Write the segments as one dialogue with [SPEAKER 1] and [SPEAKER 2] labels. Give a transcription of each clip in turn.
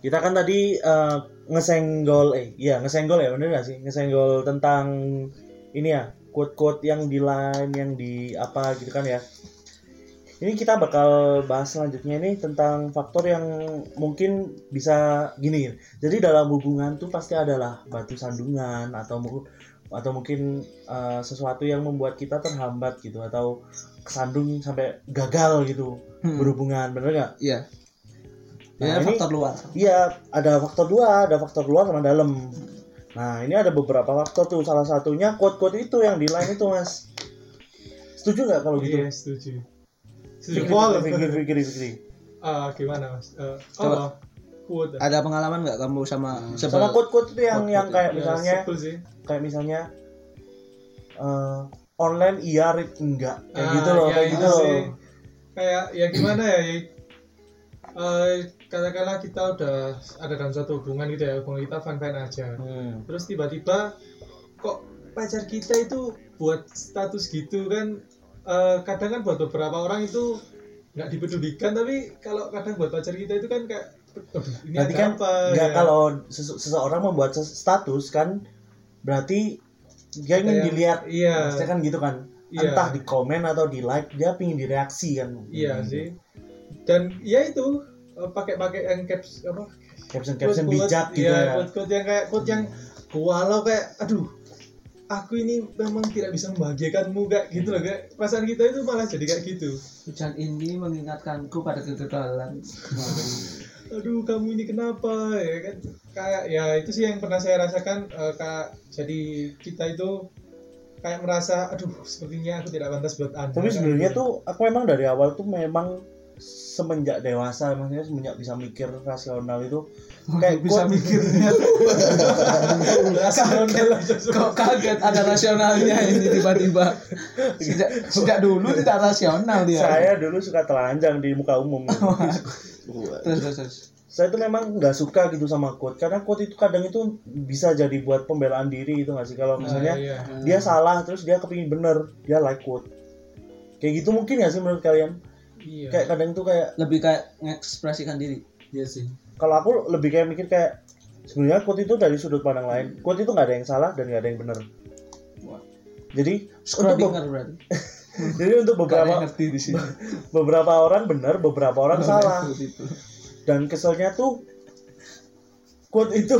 [SPEAKER 1] Kita kan tadi eh, ngesenggol eh iya ngesenggol ya bener gak sih? Ngesenggol tentang ini ya, quote-quote yang di line yang di apa gitu kan ya. Ini kita bakal bahas selanjutnya nih tentang faktor yang mungkin bisa gini. Jadi dalam hubungan tuh pasti adalah batu sandungan atau atau mungkin eh, sesuatu yang membuat kita terhambat gitu atau kesandung sampai gagal gitu
[SPEAKER 2] Hmm.
[SPEAKER 1] berhubungan bener nggak?
[SPEAKER 2] Iya.
[SPEAKER 1] Nah,
[SPEAKER 2] ya
[SPEAKER 1] ini-
[SPEAKER 2] faktor luar.
[SPEAKER 1] Iya, ada faktor dua, ada faktor luar sama dalam. Nah, ini ada beberapa faktor tuh. Salah satunya quote-quote itu yang di line itu, Mas. Setuju nggak kalau gitu?
[SPEAKER 3] Iya, setuju. Setuju.
[SPEAKER 1] Fikri, Fikri, Fikri.
[SPEAKER 3] Ah, gimana, Mas? Eh,
[SPEAKER 2] Coba.
[SPEAKER 3] oh, quote.
[SPEAKER 2] Ada pengalaman nggak kamu sama
[SPEAKER 1] Hmm. Sama quote-quote itu yang
[SPEAKER 2] Quote-quote
[SPEAKER 1] yang kayak
[SPEAKER 3] Ya,
[SPEAKER 1] misalnya
[SPEAKER 3] sebel sih.
[SPEAKER 1] kayak misalnya eh, online iya, read enggak. Kayak
[SPEAKER 3] Ah,
[SPEAKER 1] gitu loh,
[SPEAKER 3] ya
[SPEAKER 1] kayak
[SPEAKER 3] itu
[SPEAKER 1] gitu loh.
[SPEAKER 3] sih. Kayak ya gimana ya? ya eh, katakanlah kita udah ada dalam suatu hubungan gitu ya, hubungan kita fine-fine aja.
[SPEAKER 1] Hmm.
[SPEAKER 3] Terus tiba-tiba kok pacar kita itu buat status gitu kan eh, kadang kan buat beberapa orang itu nggak dipedulikan tapi kalau kadang buat pacar kita itu kan kayak "Aduh, ini
[SPEAKER 1] Berarti kan
[SPEAKER 3] apa
[SPEAKER 1] enggak
[SPEAKER 3] ya?"
[SPEAKER 1] kalau sese- seseorang membuat status kan berarti dia ingin
[SPEAKER 3] Kayak-
[SPEAKER 1] dilihat
[SPEAKER 3] iya
[SPEAKER 1] Maksudnya kan gitu kan.
[SPEAKER 3] Iya.
[SPEAKER 1] Entah di komen atau di like, dia pingin direaksi kan.
[SPEAKER 3] iya
[SPEAKER 1] Hmm.
[SPEAKER 3] sih dan ya itu eh, pakai-pakai yang caps apa
[SPEAKER 1] Caption-caption
[SPEAKER 3] quote-quote,
[SPEAKER 1] bijak gitu
[SPEAKER 3] iya,
[SPEAKER 1] ya.
[SPEAKER 3] quote-quote yang kayak quote yang walau kayak aduh aku ini memang tidak bisa membahagiakanmu kayak gitu loh kayak perasaan kita itu malah jadi kayak gitu
[SPEAKER 2] Hujan ini mengingatkanku pada kegagalan.
[SPEAKER 3] aduh kamu ini kenapa ya kan kayak ya itu sih yang pernah saya rasakan eh, kayak jadi kita itu kayak merasa aduh sepertinya aku tidak pantas buat anda
[SPEAKER 1] Tapi sebenarnya
[SPEAKER 3] gitu.
[SPEAKER 1] tuh aku memang dari awal tuh memang semenjak dewasa maksudnya semenjak bisa mikir rasional itu kayak
[SPEAKER 2] bisa
[SPEAKER 1] quote-
[SPEAKER 2] mikirnya kok kaget ada rasionalnya ini tiba-tiba? Sejak sejak dulu tidak rasional dia.
[SPEAKER 1] Saya dulu suka telanjang di muka umum.
[SPEAKER 2] Terus terus, terus.
[SPEAKER 1] saya tuh memang nggak suka gitu sama quote karena quote itu kadang itu bisa jadi buat pembelaan diri itu nggak sih? Kalau misalnya
[SPEAKER 3] Nah, iya.
[SPEAKER 1] dia salah terus dia kepingin bener dia like quote. Kayak gitu mungkin ya sih menurut kalian
[SPEAKER 3] iya.
[SPEAKER 1] Kayak kadang tuh kayak
[SPEAKER 2] lebih kayak mengekspresikan diri.
[SPEAKER 3] Iya sih.
[SPEAKER 1] Kalau aku lebih kayak mikir kayak sebenarnya quote itu dari sudut pandang lain. Quote itu nggak ada yang salah dan nggak ada yang benar.
[SPEAKER 2] Wah.
[SPEAKER 1] jadi untuk
[SPEAKER 2] berarti.
[SPEAKER 1] Jadi untuk beberapa
[SPEAKER 2] ngerti di sini.
[SPEAKER 1] beberapa orang benar beberapa orang salah.
[SPEAKER 2] Itu.
[SPEAKER 1] dan keselnya tuh quote itu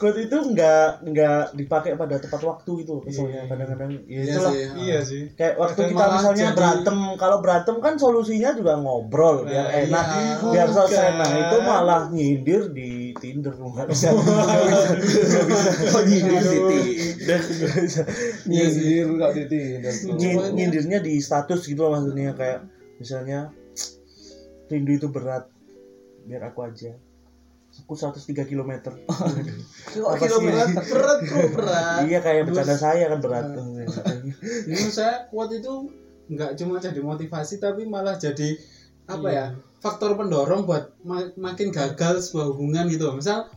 [SPEAKER 1] quote itu nggak nggak dipakai pada tepat waktu itu loh
[SPEAKER 3] Iya.
[SPEAKER 1] kadang-kadang ya
[SPEAKER 2] Iya
[SPEAKER 1] itulah.
[SPEAKER 2] sih.
[SPEAKER 3] iya sih.
[SPEAKER 1] Kayak waktu kita misalnya
[SPEAKER 3] jadi-
[SPEAKER 1] berantem kalau berantem kan solusinya juga ngobrol biar
[SPEAKER 3] Nah,
[SPEAKER 1] enak
[SPEAKER 3] iya,
[SPEAKER 1] biar selesai. Nah itu malah nyindir di Tinder nggak bisa. Nggak bisa.
[SPEAKER 2] Oh, nyindir di
[SPEAKER 1] nggak bisa.
[SPEAKER 2] nyindir kok di Tinder.
[SPEAKER 1] Nyindirnya di status gitu loh maksudnya kayak misalnya rindu itu berat biar aku aja aku 103 km
[SPEAKER 2] Kok
[SPEAKER 1] Apa
[SPEAKER 2] kilo
[SPEAKER 1] sih?
[SPEAKER 2] berat berat bro berat?
[SPEAKER 1] Iya kayak bercanda saya kan berat.
[SPEAKER 4] Menurut saya kuat itu nggak cuma jadi motivasi tapi malah jadi apa ya faktor pendorong buat ma- makin gagal sebuah hubungan gitu misal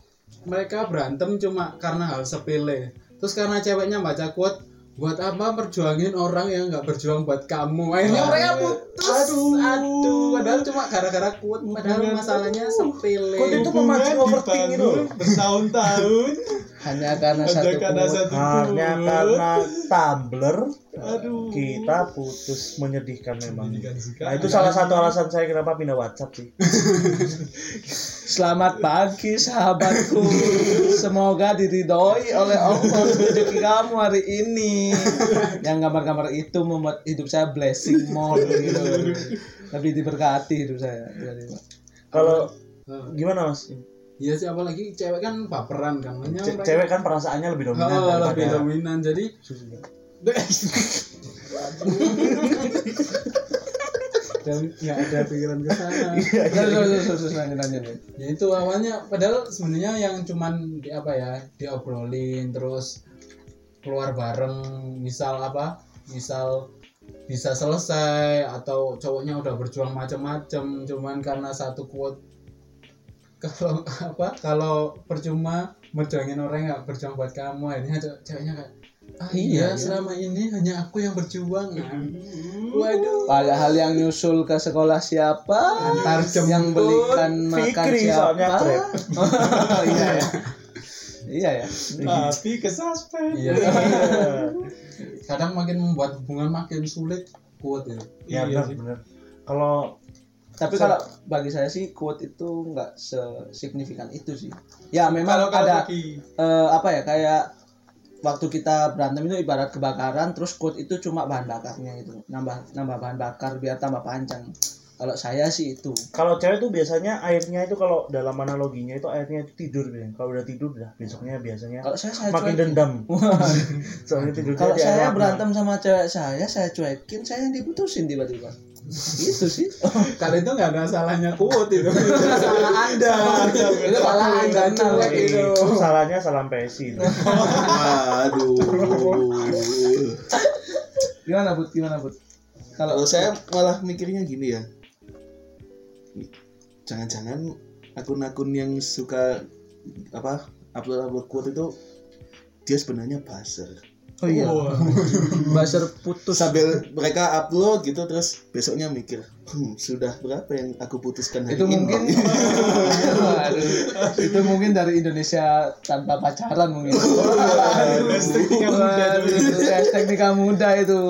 [SPEAKER 4] mereka berantem cuma karena hal sepele. Terus karena ceweknya baca quote buat apa perjuangin orang yang nggak berjuang buat kamu? Akhirnya
[SPEAKER 3] Ah,
[SPEAKER 4] mereka putus.
[SPEAKER 3] Aduh.
[SPEAKER 4] aduh padahal cuma gara-gara quote padahal masalahnya sepele.
[SPEAKER 1] Quote itu memancing
[SPEAKER 3] Hubungan
[SPEAKER 1] overthink gitu
[SPEAKER 3] dibangun bertahun-tahun
[SPEAKER 2] hanya karena
[SPEAKER 3] hanya
[SPEAKER 2] satu
[SPEAKER 3] karena satu
[SPEAKER 1] hanya karena Tumblr
[SPEAKER 3] aduh.
[SPEAKER 1] kita putus menyedihkan memang.
[SPEAKER 3] Menyedihkan
[SPEAKER 1] nah itu salah satu alasan saya kenapa pindah WhatsApp sih.
[SPEAKER 2] Selamat pagi sahabatku. Semoga diridhoi oleh Allah rezeki kamu hari ini. Yang gambar-gambar itu membuat hidup saya blessing more gitu. Lebih diberkati hidup saya.
[SPEAKER 1] kalau gimana mas
[SPEAKER 4] iya sih apalagi cewek kan baperan kan.
[SPEAKER 1] Ce- cewek kan perasaannya lebih dominan
[SPEAKER 4] Oh, lebih dominan. Jadi dan nggak ada pikiran ke sana.
[SPEAKER 1] Iya,
[SPEAKER 2] terus terus lanjut lanjut.
[SPEAKER 4] ya itu awalnya padahal sebenarnya yang cuman di apa ya diobrolin terus keluar bareng misal apa misal bisa selesai atau cowoknya udah berjuang macam-macam cuman karena satu quote kalau apa kalau percuma merjuangin orang yang nggak berjuang buat kamu akhirnya ce- ceweknya kayak ah,
[SPEAKER 2] Iya,
[SPEAKER 4] iya,
[SPEAKER 2] iya.
[SPEAKER 4] selama ini hanya aku yang berjuang kan waduh
[SPEAKER 2] Padahal yang nyusul ke sekolah siapa?
[SPEAKER 4] Antar
[SPEAKER 2] yang
[SPEAKER 4] jemput.
[SPEAKER 2] belikan makan
[SPEAKER 1] Fikri soalnya
[SPEAKER 2] siapa? Oh, iya ya. Iya ya.
[SPEAKER 3] Tapi ke suspend.
[SPEAKER 4] iya
[SPEAKER 1] Iya.
[SPEAKER 4] kadang makin membuat hubungan makin sulit kuat ya
[SPEAKER 1] Ya
[SPEAKER 3] Iya
[SPEAKER 1] benar
[SPEAKER 3] sih.
[SPEAKER 1] benar. Kalau
[SPEAKER 2] Tapi kalau bagi saya sih quote itu nggak sesignifikan itu sih. Ya memang
[SPEAKER 3] Kalau kalau
[SPEAKER 2] ada
[SPEAKER 3] bagi
[SPEAKER 2] eh, apa ya kayak waktu kita berantem itu ibarat kebakaran terus quote itu cuma bahan bakarnya gitu nambah nambah bahan bakar biar tambah panjang kalau saya sih itu
[SPEAKER 1] kalau cewek tuh biasanya airnya itu kalau dalam analoginya itu airnya itu tidur biasanya. Kalau udah tidur dah besoknya biasanya
[SPEAKER 2] kalau saya saya
[SPEAKER 1] makin
[SPEAKER 2] cuekin.
[SPEAKER 1] dendam. Soalnya
[SPEAKER 2] kalau saya berantem sama cewek saya saya cuekin saya yang diputusin tiba-tiba itu sih
[SPEAKER 4] kalau itu nggak ada salahnya kuat itu salah anda itu salah anda cuek itu
[SPEAKER 1] salahnya salam pesi.
[SPEAKER 5] Waduh.
[SPEAKER 2] gimana bud gimana bud kalau
[SPEAKER 5] saya malah mikirnya gini ya. Jangan-jangan akun-akun yang suka apa upload-upload quote itu dia sebenarnya buzzer.
[SPEAKER 2] Oh iya
[SPEAKER 3] Wah.
[SPEAKER 2] buzzer putus
[SPEAKER 5] Sambil mereka upload gitu terus besoknya mikir, hmm, sudah berapa yang aku putuskan hari
[SPEAKER 2] itu
[SPEAKER 5] ini?
[SPEAKER 2] mungkin Waduh, itu mungkin dari Indonesia tanpa pacaran mungkin
[SPEAKER 3] Hashtag nikah muda
[SPEAKER 2] Waduh,
[SPEAKER 3] dulu.
[SPEAKER 2] hashtag nikah muda itu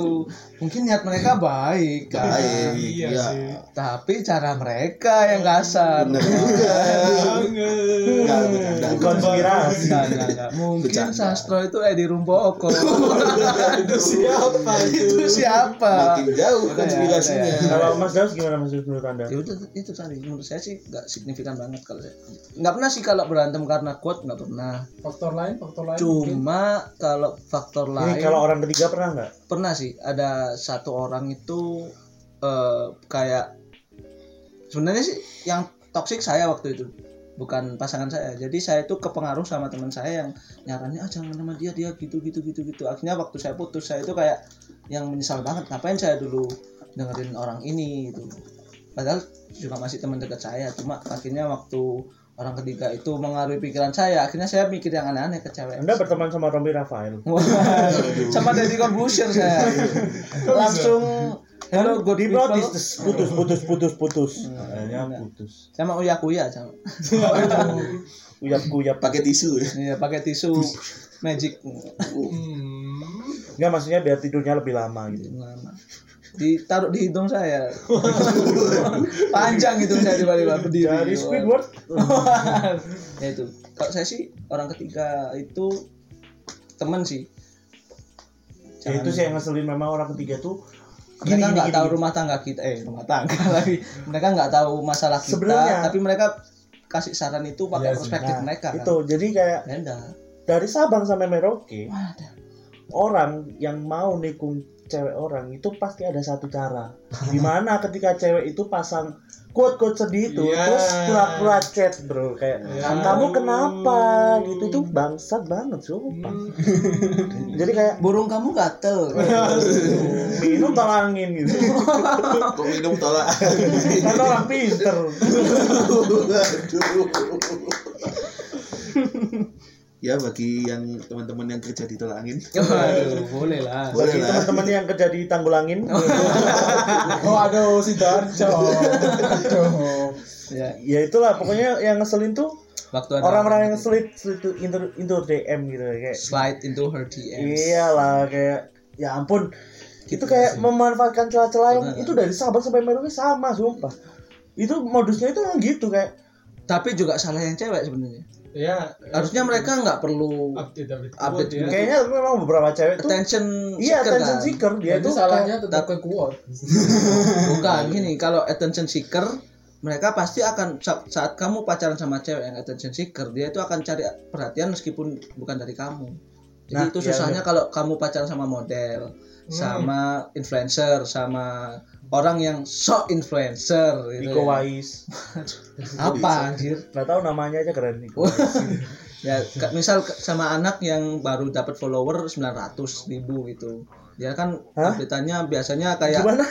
[SPEAKER 2] mungkin niat mereka baik kan
[SPEAKER 5] Baik,
[SPEAKER 3] Iya
[SPEAKER 5] iya.
[SPEAKER 3] sih.
[SPEAKER 2] tapi cara mereka yang kasar
[SPEAKER 5] Bener. Enggak, bercanda.
[SPEAKER 1] Konspirasi.
[SPEAKER 2] Enggak, enggak, enggak. mungkin sastro itu Edi Rumpoko
[SPEAKER 3] Itu siapa itu?
[SPEAKER 2] itu siapa
[SPEAKER 5] Makin jauh
[SPEAKER 2] ya,
[SPEAKER 5] konspirasinya.
[SPEAKER 2] ya.
[SPEAKER 1] Kalau Mas Daus gimana Mas menurut Anda?
[SPEAKER 2] ya udah itu tadi menurut saya sih nggak signifikan banget kalau saya nggak pernah sih kalau berantem karena quote nggak pernah
[SPEAKER 4] faktor lain faktor lain mungkin.
[SPEAKER 2] cuma kalau faktor
[SPEAKER 1] Ini
[SPEAKER 2] lain
[SPEAKER 1] kalau orang ketiga pernah nggak?
[SPEAKER 2] pernah sih ada satu orang itu eh, kayak sebenarnya sih yang toksik saya waktu itu bukan pasangan saya jadi saya itu kepengaruh sama teman saya yang nyaranin ah jangan sama dia dia gitu gitu gitu gitu akhirnya waktu saya putus saya itu kayak yang menyesal banget ngapain saya dulu dengerin orang ini gitu padahal juga masih teman dekat saya cuma akhirnya waktu orang ketiga itu mengaruhi pikiran saya akhirnya saya mikir yang aneh-aneh ke cewek
[SPEAKER 1] Anda berteman sama Romi Rafael.
[SPEAKER 2] Sama Deddy Corbuzier saya langsung hello good
[SPEAKER 1] Di
[SPEAKER 2] people
[SPEAKER 1] putus putus putus putus.
[SPEAKER 2] Hmm.
[SPEAKER 1] Akhirnya putus.
[SPEAKER 2] sama Uya Kuya sama
[SPEAKER 1] Uyap kuyap.
[SPEAKER 5] Pakai tisu ya.
[SPEAKER 2] iya pakai tisu magic
[SPEAKER 3] Hmm.
[SPEAKER 1] Enggak maksudnya biar tidurnya lebih lama gitu.
[SPEAKER 2] Lama. Ditaruh di hidung saya panjang hidung saya tiba-tiba berdiri
[SPEAKER 1] Dari Squidward.
[SPEAKER 2] ya itu kalau saya sih orang ketiga itu temen sih
[SPEAKER 1] Ya itu sih yang ngeselin memang orang ketiga tuh.
[SPEAKER 2] mereka nggak
[SPEAKER 1] gini,
[SPEAKER 2] tahu
[SPEAKER 1] gini.
[SPEAKER 2] rumah tangga kita eh rumah tangga lagi mereka nggak tahu masalah kita
[SPEAKER 1] Sebenarnya-
[SPEAKER 2] tapi mereka kasih saran itu pakai
[SPEAKER 3] sih.
[SPEAKER 2] perspektif
[SPEAKER 1] Nah,
[SPEAKER 2] mereka kan
[SPEAKER 1] Itu jadi kayak
[SPEAKER 2] beda
[SPEAKER 1] dari Sabang sampai Merauke
[SPEAKER 2] Waduh.
[SPEAKER 1] orang yang mau nikung cewek orang itu pasti ada satu cara. Di mana ketika cewek itu pasang quote-quote sedih itu
[SPEAKER 3] Iya.
[SPEAKER 1] terus pura-pura chat bro kayak
[SPEAKER 3] Iya.
[SPEAKER 1] kamu kenapa gitu itu bangsat banget sumpah. Jadi kayak
[SPEAKER 2] burung kamu gatel
[SPEAKER 1] minum talangin gitu.
[SPEAKER 5] Kok minum tolak.
[SPEAKER 1] Karena orang pinter.
[SPEAKER 5] Ya bagi yang teman-teman yang kerja di tolak angin.
[SPEAKER 2] Waduh, boleh lah.
[SPEAKER 5] Boleh
[SPEAKER 1] Bagi teman-teman yang kerja di Tanggulangin,
[SPEAKER 3] Oh aduh si Darjo.
[SPEAKER 2] Ya.
[SPEAKER 1] Ya itulah. Pokoknya yang ngeselin tuh
[SPEAKER 2] waktu ada
[SPEAKER 1] orang-orang yang slit itu. into, into DM gitu kayak
[SPEAKER 2] slide into her DMs
[SPEAKER 1] iyalah kayak ya ampun. Itu kayak memanfaatkan celah-celah yang
[SPEAKER 2] Benar.
[SPEAKER 1] itu dari Sabang sampai Merauke sama sumpah. Itu modusnya itu yang gitu kayak
[SPEAKER 2] tapi juga salah yang cewek sebenarnya
[SPEAKER 3] Ya.
[SPEAKER 2] harusnya mereka nggak perlu
[SPEAKER 3] update update.
[SPEAKER 2] Update
[SPEAKER 3] quote ya.
[SPEAKER 1] kayaknya memang beberapa cewek tuh
[SPEAKER 2] attention
[SPEAKER 1] iya
[SPEAKER 2] seeker
[SPEAKER 1] attention
[SPEAKER 2] kan?
[SPEAKER 1] seeker dia tuh
[SPEAKER 4] salahnya tetap ke kuat
[SPEAKER 2] bukan gini kalau attention seeker mereka pasti akan sa- saat kamu pacaran sama cewek yang attention seeker dia itu akan cari perhatian meskipun bukan dari kamu jadi
[SPEAKER 1] Nah,
[SPEAKER 2] itu
[SPEAKER 1] iya,
[SPEAKER 2] susahnya kalau kamu pacaran sama model
[SPEAKER 3] Hmm.
[SPEAKER 2] sama influencer sama orang yang sok influencer gitu
[SPEAKER 1] Iko
[SPEAKER 2] ya.
[SPEAKER 1] Wais.
[SPEAKER 2] Apa anjir?
[SPEAKER 1] Nggak tahu namanya aja keren Iko
[SPEAKER 2] ya misal sama anak yang baru dapat follower 900 ribu gitu. Dia kan
[SPEAKER 1] Hah?
[SPEAKER 2] update-nya biasanya kayak
[SPEAKER 1] gimana?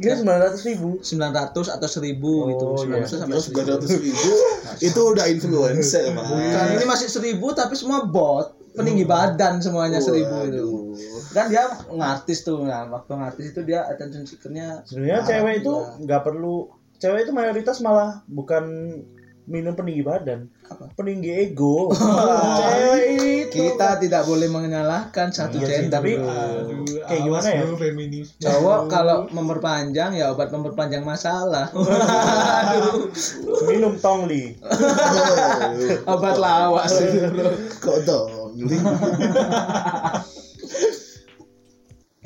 [SPEAKER 1] Gila sembilan ratus ribu?
[SPEAKER 2] 900 atau 1000 gitu.
[SPEAKER 1] Oh, iya.
[SPEAKER 2] 900 sampai
[SPEAKER 5] Terus
[SPEAKER 2] 1000
[SPEAKER 5] sembilan ratus ribu itu udah influencer.
[SPEAKER 2] Kan ini masih 1000 tapi semua bot peninggi badan semuanya seribu itu kan dia ngartis tuh nah waktu ngartis itu dia attention seekernya
[SPEAKER 1] Sebenarnya cewek itu nggak perlu cewek itu mayoritas malah bukan minum peninggi badan,
[SPEAKER 2] Apa?
[SPEAKER 1] peninggi ego. cewek itu
[SPEAKER 2] kita tidak boleh menyalahkan satu
[SPEAKER 1] Iya
[SPEAKER 2] gender
[SPEAKER 1] tapi-.
[SPEAKER 3] Aduh,
[SPEAKER 1] Kayak gimana ya?
[SPEAKER 3] feminis.
[SPEAKER 2] cowok kalau memperpanjang ya obat memperpanjang masalah
[SPEAKER 1] minum tongli.
[SPEAKER 2] obat lawas
[SPEAKER 5] Kok dong?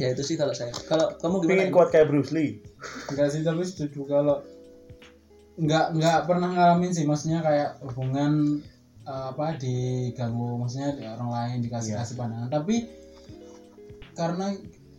[SPEAKER 2] ya itu sih kalau saya. Kalau kamu gimana?
[SPEAKER 1] Pengen kuat kayak Bruce Lee.
[SPEAKER 4] enggak sih tapi setuju kalau enggak enggak pernah ngalamin sih. Maksudnya kayak hubungan eh, apa diganggu. Maksudnya di orang lain dikasih
[SPEAKER 1] Iya.
[SPEAKER 4] kasih pandangan. Tapi karena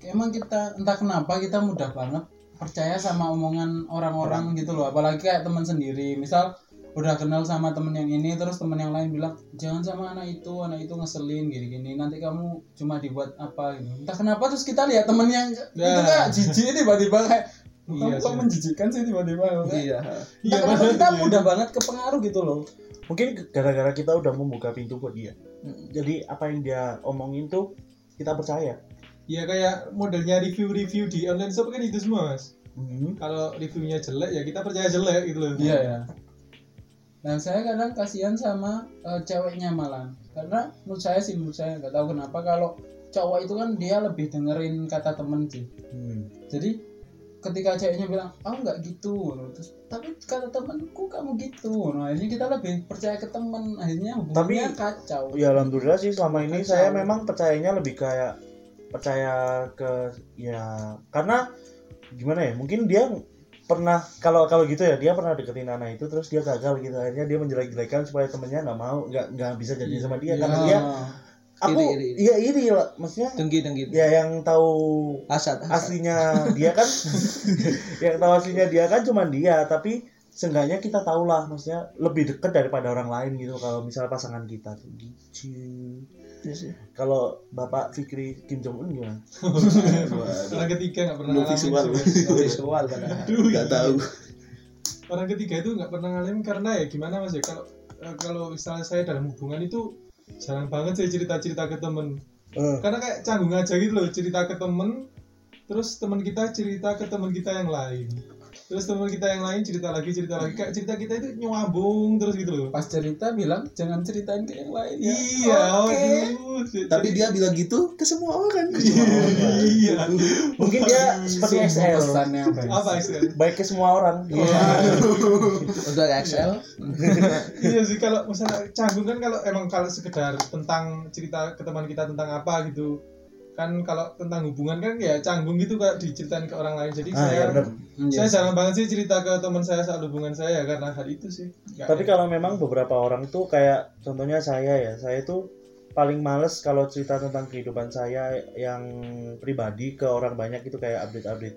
[SPEAKER 4] emang kita entah kenapa kita mudah banget percaya sama omongan orang-orang gitu loh. Apalagi kayak teman sendiri. Misal udah kenal sama temen yang ini terus temen yang lain bilang jangan sama anak itu anak itu ngeselin gini-gini nanti kamu cuma dibuat apa gitu entah kenapa terus kita lihat temen yang itu
[SPEAKER 3] Nah.
[SPEAKER 4] kayak jijik tiba-tiba kayak
[SPEAKER 3] Iya
[SPEAKER 4] kamu kok
[SPEAKER 3] sih.
[SPEAKER 4] menjijikkan sih tiba-tiba
[SPEAKER 2] iya
[SPEAKER 4] Entah kenapa kita mudah banget kepengaruh gitu loh
[SPEAKER 1] Mungkin gara-gara kita udah membuka pintu buat dia. Jadi apa yang dia omongin tuh kita percaya.
[SPEAKER 3] Ya kayak modelnya review-review di online shop kan itu semua mas.
[SPEAKER 1] Hmm.
[SPEAKER 3] Kalau reviewnya jelek ya kita percaya jelek gitu loh.
[SPEAKER 4] iya ya nah saya kadang kasihan sama eh, ceweknya malah karena menurut saya sih menurut saya nggak tahu kenapa kalau cowok itu kan dia lebih dengerin kata temen sih
[SPEAKER 1] Hmm.
[SPEAKER 4] jadi ketika ceweknya bilang oh nggak gitu terus tapi kata temenku kamu gitu nah akhirnya kita lebih percaya ke temen akhirnya hubungannya
[SPEAKER 1] Tapi-
[SPEAKER 4] kacau
[SPEAKER 1] Ya alhamdulillah sih selama ini
[SPEAKER 4] Kacau.
[SPEAKER 1] saya memang percayanya lebih kayak percaya ke ya karena gimana ya mungkin dia pernah kalau kalau gitu ya dia pernah deketin anak itu terus dia gagal gitu. Akhirnya dia menjelek-jelekan supaya temennya nggak mau nggak nggak bisa jadi sama dia. Karena
[SPEAKER 4] Ya.
[SPEAKER 1] dia aku iya iri lah maksudnya
[SPEAKER 2] dengki dengki
[SPEAKER 1] ya yang tahu
[SPEAKER 2] asat asat.
[SPEAKER 1] aslinya dia kan yang tahu aslinya dia kan cuma dia tapi seenggaknya kita tahu lah maksudnya lebih dekat daripada orang lain gitu kalau misalnya pasangan kita tuh gitu
[SPEAKER 2] Iya sih.
[SPEAKER 1] kalau Bapak Fikri Kim Jong Un gimana?
[SPEAKER 3] Orang ketiga nggak pernah ngalamin.
[SPEAKER 5] visual.
[SPEAKER 2] visual
[SPEAKER 5] Nggak tahu.
[SPEAKER 3] orang ketiga itu nggak pernah ngalamin karena ya gimana mas ya kalau eh, kalau misalnya saya dalam hubungan itu jarang banget saya cerita cerita ke temen
[SPEAKER 1] Eh,
[SPEAKER 3] karena kayak canggung aja gitu loh cerita ke temen terus teman kita cerita ke teman kita yang lain terus teman kita yang lain cerita lagi cerita lagi. Kayak cerita kita itu nyambung terus gitu loh.
[SPEAKER 4] Pas cerita bilang jangan ceritain ke yang lain ya.
[SPEAKER 3] Iya
[SPEAKER 4] Oke.
[SPEAKER 3] waduh
[SPEAKER 5] Tapi dia bilang gitu ke semua orang.
[SPEAKER 3] iya.
[SPEAKER 1] Mungkin dia seperti
[SPEAKER 4] Semua
[SPEAKER 1] XL
[SPEAKER 4] pesan yang baik.
[SPEAKER 3] apa istilah
[SPEAKER 1] baik ke semua orang.
[SPEAKER 2] untuk Excel
[SPEAKER 3] iya sih kalau misalnya canggung kan kalau emang kalau sekedar tentang cerita ke teman kita tentang apa gitu kan kalau tentang hubungan kan ya canggung gitu kayak diceritain ke orang lain. Jadi
[SPEAKER 1] Ah,
[SPEAKER 3] saya
[SPEAKER 1] ya
[SPEAKER 3] saya jarang banget sih cerita ke teman saya soal hubungan saya karena hal itu sih. Nggak
[SPEAKER 1] Tapi
[SPEAKER 3] ada.
[SPEAKER 1] kalau memang beberapa orang itu kayak contohnya saya ya, saya itu paling males kalau cerita tentang kehidupan saya yang pribadi ke orang banyak itu kayak update-update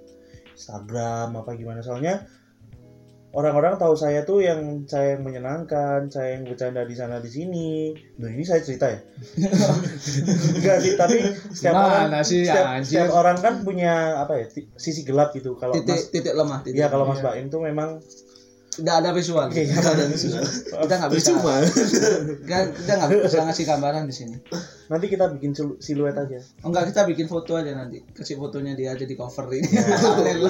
[SPEAKER 1] Instagram apa gimana. Soalnya orang-orang tahu saya tuh yang saya yang menyenangkan, saya yang bercanda di sana di sini. Nah ini saya cerita ya. Enggak sih, tapi setiap
[SPEAKER 2] Mana
[SPEAKER 1] orang
[SPEAKER 2] sih,
[SPEAKER 1] setiap,
[SPEAKER 2] anjir?
[SPEAKER 1] setiap orang kan punya apa ya sisi gelap gitu. Kalau
[SPEAKER 2] titik
[SPEAKER 1] Mas,
[SPEAKER 2] titik lemah titik
[SPEAKER 1] ya kalau Mas
[SPEAKER 3] Iya.
[SPEAKER 1] Baim tuh memang
[SPEAKER 2] tidak ada visual
[SPEAKER 1] Iya,
[SPEAKER 2] Nggak ada visual kita nggak bisa. Nggak- kita nggak bisa ngasih gambaran di sini
[SPEAKER 1] nanti kita bikin silu- siluet aja.
[SPEAKER 2] oh enggak kita bikin foto aja nanti kasih fotonya dia aja di cover ini Thumbnail.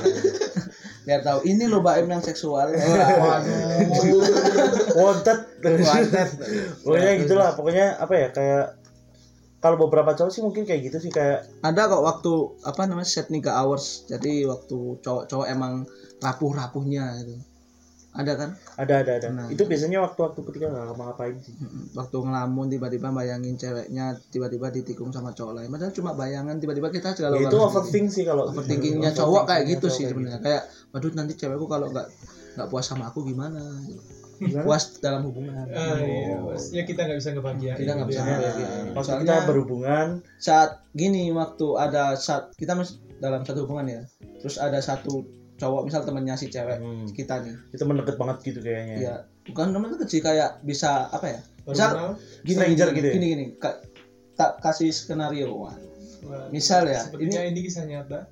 [SPEAKER 2] Biar tahu ini loh Baim yang seksual.
[SPEAKER 1] Wanted.
[SPEAKER 2] Wanted.
[SPEAKER 1] pokoknya gitulah pokoknya apa ya kayak kalau beberapa cowok sih mungkin kayak gitu sih kayak
[SPEAKER 2] ada kok waktu apa namanya set nikah hours. Jadi waktu cowok-cowok emang rapuh-rapuhnya itu ada kan?
[SPEAKER 1] Ada ada ada.
[SPEAKER 2] Nah.
[SPEAKER 1] itu biasanya waktu-waktu ketika nggak ngapain sih.
[SPEAKER 2] Waktu ngelamun tiba-tiba bayangin ceweknya tiba-tiba ditikung sama cowok lain. Padahal cuma bayangan tiba-tiba kita segala
[SPEAKER 1] ya, itu overthink sih kalau
[SPEAKER 2] overthinkingnya
[SPEAKER 1] Overthinkingnya
[SPEAKER 2] cowok kayak gitu
[SPEAKER 1] cowok
[SPEAKER 2] sih sebenarnya. kayak waduh nanti cewekku kalau nggak nggak puas sama aku gimana?
[SPEAKER 1] Gimana?
[SPEAKER 2] puas dalam hubungan.
[SPEAKER 3] Ah, iya, Mas. ya kita nggak bisa ngebahagiain
[SPEAKER 2] kita nggak bisa
[SPEAKER 3] gitu ya.
[SPEAKER 2] ngebahagiain. Soalnya
[SPEAKER 1] kita berhubungan.
[SPEAKER 2] saat gini waktu ada saat kita mas dalam satu hubungan ya. Terus ada satu cowok misal temennya si cewek
[SPEAKER 1] Hmm.
[SPEAKER 2] kita nih
[SPEAKER 1] itu mendekat banget gitu kayaknya
[SPEAKER 2] ya. Bukan temen deket sih kayak bisa apa ya misal gini
[SPEAKER 1] Stranger
[SPEAKER 2] gini,
[SPEAKER 1] gitu ya?
[SPEAKER 2] gini gini Ka- tak kasih skenario Wah,
[SPEAKER 3] wah,
[SPEAKER 2] misal ya ini
[SPEAKER 3] ini kisah nyata.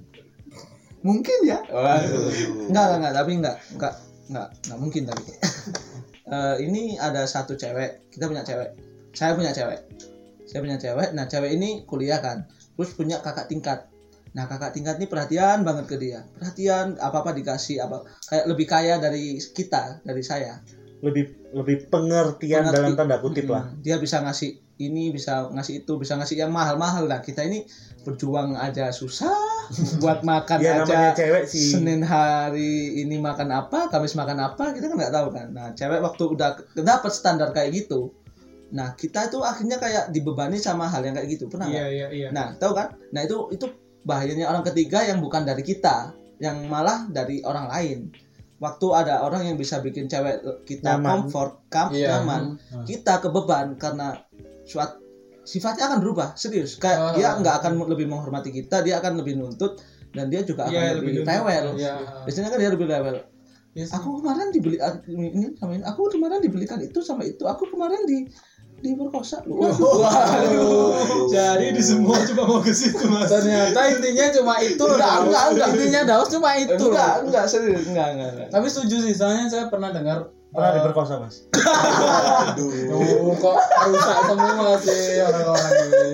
[SPEAKER 2] Mungkin ya. Enggak enggak enggak tapi enggak enggak enggak enggak mungkin tapi. Eh, ini ada satu cewek kita punya cewek. Saya punya cewek. Saya punya cewek nah cewek ini kuliah kan terus punya kakak tingkat nah kakak tingkat ini perhatian banget ke dia perhatian apa apa dikasih apa kayak lebih kaya dari kita dari saya
[SPEAKER 1] lebih lebih pengertian
[SPEAKER 2] Pengerti-
[SPEAKER 1] dalam tanda kutip lah
[SPEAKER 2] dia bisa ngasih ini bisa ngasih itu bisa ngasih yang mahal-mahal nah kita ini berjuang aja susah buat makan
[SPEAKER 1] ya namanya
[SPEAKER 2] aja
[SPEAKER 1] cewek sih
[SPEAKER 2] Senin hari ini makan apa, Kamis makan apa, kita kan nggak tahu kan. Nah, cewek waktu udah dapat standar kayak gitu, nah kita itu akhirnya kayak dibebani sama hal yang kayak gitu, pernah
[SPEAKER 3] Iya
[SPEAKER 2] nggak?
[SPEAKER 3] iya iya.
[SPEAKER 2] Nah, tahu kan? Nah itu itu bahayanya orang ketiga yang bukan dari kita, yang malah dari orang lain. Waktu ada orang yang bisa bikin cewek kita
[SPEAKER 1] Nyaman.
[SPEAKER 2] comfort, kam,
[SPEAKER 4] Iya.
[SPEAKER 2] nyaman,
[SPEAKER 4] Hmm.
[SPEAKER 2] kita kebeban karena suat sifatnya akan berubah serius kayak
[SPEAKER 4] Ah.
[SPEAKER 2] dia nggak akan lebih menghormati kita dia akan lebih nuntut dan dia juga akan
[SPEAKER 3] Iya,
[SPEAKER 2] lebih,
[SPEAKER 3] lebih
[SPEAKER 2] rewel
[SPEAKER 4] Iya.
[SPEAKER 2] biasanya kan dia lebih rewel
[SPEAKER 4] Iya sih.
[SPEAKER 2] aku kemarin dibeli ini sama ini aku kemarin dibelikan itu sama itu aku kemarin di diperkosa lu
[SPEAKER 3] Waduh. Jadi di semua cuma mau ke situ mas.
[SPEAKER 4] ternyata intinya cuma itu
[SPEAKER 2] Enggak, enggak, enggak.
[SPEAKER 4] intinya Daus cuma itu loh.
[SPEAKER 2] enggak enggak serius. Enggak enggak, enggak.
[SPEAKER 4] tapi setuju sih soalnya saya pernah dengar
[SPEAKER 1] pernah
[SPEAKER 4] eh,
[SPEAKER 1] diperkosa mas?
[SPEAKER 4] Duh, kok rusak semua sih orang-orang ini.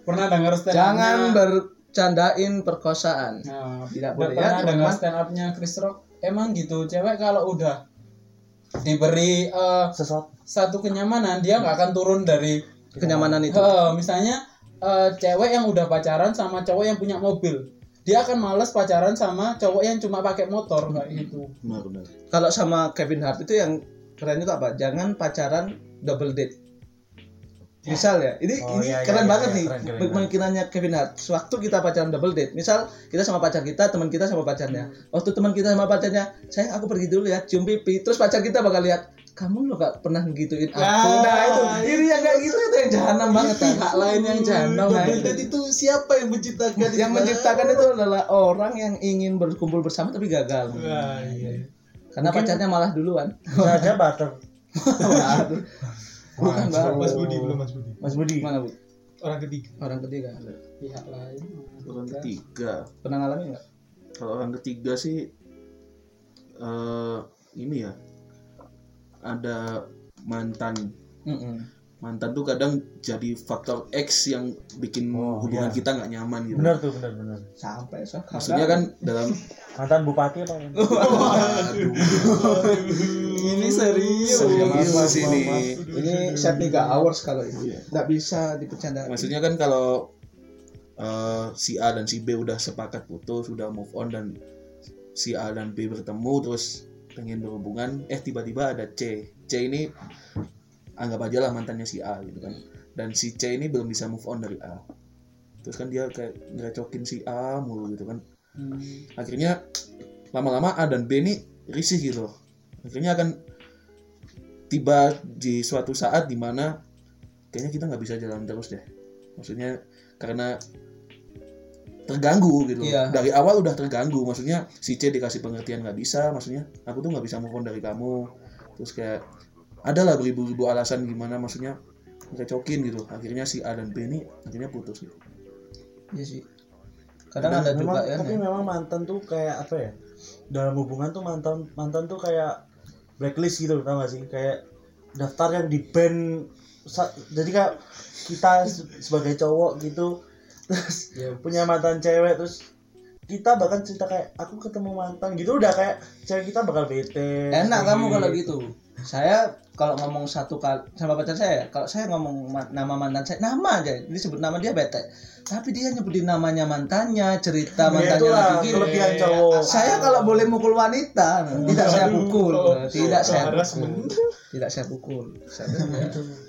[SPEAKER 4] Pernah dengar stand
[SPEAKER 2] jangan bercandain perkosaan.
[SPEAKER 4] Nah,
[SPEAKER 2] Tidak boleh ya,
[SPEAKER 4] pernah dengar stand up-nya Chris Rock? Emang gitu cewek kalau udah diberi eh,
[SPEAKER 1] sesuatu.
[SPEAKER 4] satu kenyamanan dia nggak akan turun dari
[SPEAKER 2] kenyamanan itu.
[SPEAKER 4] Eh, misalnya eh, cewek yang udah pacaran sama cowok yang punya mobil. Dia akan males pacaran sama cowok yang cuma pakai motor kayak gitu.
[SPEAKER 5] Benar benar.
[SPEAKER 2] Kalau sama Kevin Hart itu yang keren itu apa? Jangan pacaran double date misal ya ini
[SPEAKER 1] Oh,
[SPEAKER 2] ini
[SPEAKER 1] iya, iya,
[SPEAKER 2] keren
[SPEAKER 1] iya,
[SPEAKER 2] banget
[SPEAKER 1] iya,
[SPEAKER 2] nih pemikirannya Kevin Hart. Sewaktu kita pacaran double date misal kita sama pacar kita teman kita sama pacarnya. Waktu teman kita sama pacarnya saya aku pergi dulu ya cium pipi. Terus pacar kita bakal lihat kamu lo gak pernah gituin aku.
[SPEAKER 3] Ah,
[SPEAKER 2] nah itu ini yang kayak gitu itu yang jahanam banget kan
[SPEAKER 4] pihak lain yang jahanam
[SPEAKER 5] Double date itu siapa yang menciptakan
[SPEAKER 2] yang menciptakan itu adalah orang yang ingin berkumpul bersama tapi gagal.
[SPEAKER 3] Wah, iya.
[SPEAKER 2] karena pacarnya malah duluan.
[SPEAKER 1] Bisa aja butter
[SPEAKER 2] Waduh. Bukan bang
[SPEAKER 3] Mas Budi belum Mas Budi.
[SPEAKER 1] mas Budi.
[SPEAKER 2] Mana bu?
[SPEAKER 3] Orang ketiga.
[SPEAKER 2] orang ketiga.
[SPEAKER 4] Pihak lain.
[SPEAKER 5] Orang ketiga.
[SPEAKER 2] Pernah ngalamin nggak?
[SPEAKER 5] Kalau orang ketiga sih eh ini ya ada mantan.
[SPEAKER 2] Mm-mm.
[SPEAKER 5] mantan tuh kadang jadi faktor X yang bikin
[SPEAKER 1] Oh,
[SPEAKER 5] hubungan
[SPEAKER 1] iya.
[SPEAKER 5] kita nggak nyaman gitu.
[SPEAKER 1] Benar tuh benar benar.
[SPEAKER 2] Sampai so
[SPEAKER 5] maksudnya kan dalam
[SPEAKER 1] mantan bupati apa
[SPEAKER 4] ini serius.
[SPEAKER 5] Serius ini.
[SPEAKER 2] ini set 3 hours kalau ini. Nggak bisa dipercanda.
[SPEAKER 5] Maksudnya kan kalau eh, si A dan si B udah sepakat putus udah move on dan si A dan B bertemu terus pengen berhubungan eh tiba-tiba ada C. C ini anggap aja lah mantannya si A gitu kan. Dan si C ini belum bisa move on dari A. Terus kan dia kayak ngerecokin si A mulu gitu kan. Akhirnya lama-lama A dan B ini risih gitu loh akhirnya akan tiba di suatu saat di mana kayaknya kita nggak bisa jalan terus deh. Maksudnya karena terganggu gitu.
[SPEAKER 2] Iya.
[SPEAKER 5] dari awal udah terganggu. Maksudnya si C dikasih pengertian nggak bisa. Maksudnya aku tuh nggak bisa move on dari kamu. Terus kayak ada lah beribu-ribu alasan gimana maksudnya ngecokin gitu. Akhirnya si A dan B ini akhirnya putus gitu.
[SPEAKER 2] Iya sih. Kadang ada
[SPEAKER 1] memang,
[SPEAKER 2] juga ya
[SPEAKER 1] tapi memang mantan tuh kayak apa ya? Dalam hubungan tuh mantan mantan tuh kayak blacklist gitu tau gak sih kayak daftar yang di ban jadi kayak kita se- sebagai cowok gitu terus
[SPEAKER 4] Iya.
[SPEAKER 1] punya mantan cewek terus kita bahkan cerita kayak aku ketemu mantan gitu udah kayak cewek kita bakal bete.
[SPEAKER 2] Enak kamu kalau gitu. Saya kalau ngomong satu kali sama pacar saya kalau saya ngomong ma- nama mantan saya nama aja disebut nama dia bete. Tapi dia nyebutin namanya mantannya cerita
[SPEAKER 1] Ya
[SPEAKER 2] mantannya
[SPEAKER 1] itulah
[SPEAKER 2] lagi gini.
[SPEAKER 1] kelebihan cowok.
[SPEAKER 2] Saya kalau boleh mukul wanita tidak saya pukul. Tidak saya pukul. tidak saya pukul. Saya,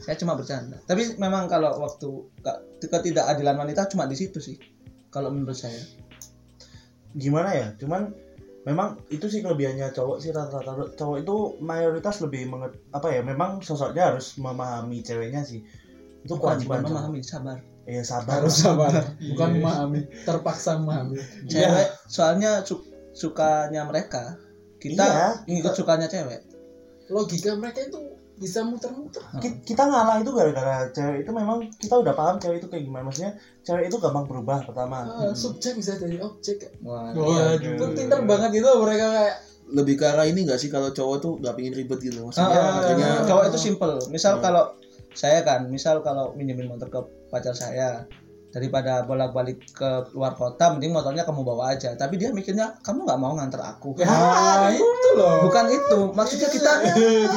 [SPEAKER 2] saya cuma bercanda. Tapi memang kalau waktu ke- ketidakadilan wanita cuma di situ sih kalau menurut saya
[SPEAKER 1] gimana ya? Cuman memang itu sih kelebihannya cowok sih rata-rata. Cowok itu mayoritas lebih menget, apa ya memang sosoknya harus memahami ceweknya sih. Itu
[SPEAKER 2] bukan
[SPEAKER 1] kewajiban
[SPEAKER 2] memahami sabar.
[SPEAKER 1] Ya sabar.
[SPEAKER 4] Harus sabar. Bukan memahami terpaksa memahami.
[SPEAKER 2] Cewek soalnya su- sukanya mereka kita
[SPEAKER 1] Iya.
[SPEAKER 2] ngikut sukanya cewek.
[SPEAKER 4] Logika mereka itu bisa muter-muter.
[SPEAKER 1] Ki- kita ngalah itu gara-gara cewek itu memang kita udah paham cewek itu kayak gimana. Maksudnya cewek itu gampang berubah pertama.
[SPEAKER 4] Ah, subjek bisa jadi objek.
[SPEAKER 2] Wah,
[SPEAKER 3] Waduh.
[SPEAKER 4] itu pinter banget gitu mereka kayak.
[SPEAKER 5] Lebih ke arah ini nggak sih kalau cowok tuh nggak pingin ribet gitu? Maksudnya
[SPEAKER 2] Ah,
[SPEAKER 5] akhirnya
[SPEAKER 2] cowok itu simple. Misal kalau saya kan misal kalau minjemin motor ke pacar saya daripada bolak-balik ke luar kota mending motornya kamu bawa aja. Tapi dia mikirnya kamu nggak mau nganter aku.
[SPEAKER 3] Ah, itu loh.
[SPEAKER 2] bukan itu. Maksudnya kita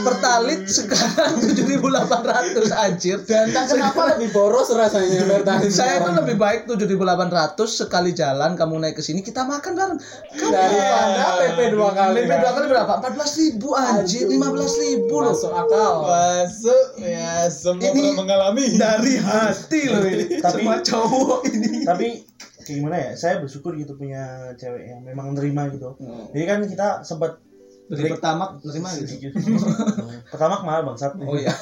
[SPEAKER 2] pertalit sekarang 7.800 anjir.
[SPEAKER 4] Dan tak kenapa lebih boros rasanya bertahan
[SPEAKER 2] saya tuh
[SPEAKER 4] sekarang.
[SPEAKER 2] lebih baik 7.800 sekali jalan kamu naik ke sini kita makan bareng. Kamu
[SPEAKER 4] daripada PP dua kali.
[SPEAKER 2] PP dua kali berapa? 14 ribu anjir. 15 ribu loh.
[SPEAKER 4] Masuk akal.
[SPEAKER 3] Masuk. Ya semua
[SPEAKER 2] Ini-
[SPEAKER 3] pernah mengalami.
[SPEAKER 2] dari hati loh ini.
[SPEAKER 1] Tapi-
[SPEAKER 2] semua cowok ini.
[SPEAKER 1] Tapi kayak gimana ya saya bersyukur gitu punya cewek yang memang nerima gitu. Jadi kan kita sempat
[SPEAKER 2] dari pertama nerima gitu?
[SPEAKER 1] Pertama mahal bangsat.
[SPEAKER 2] Oh iya.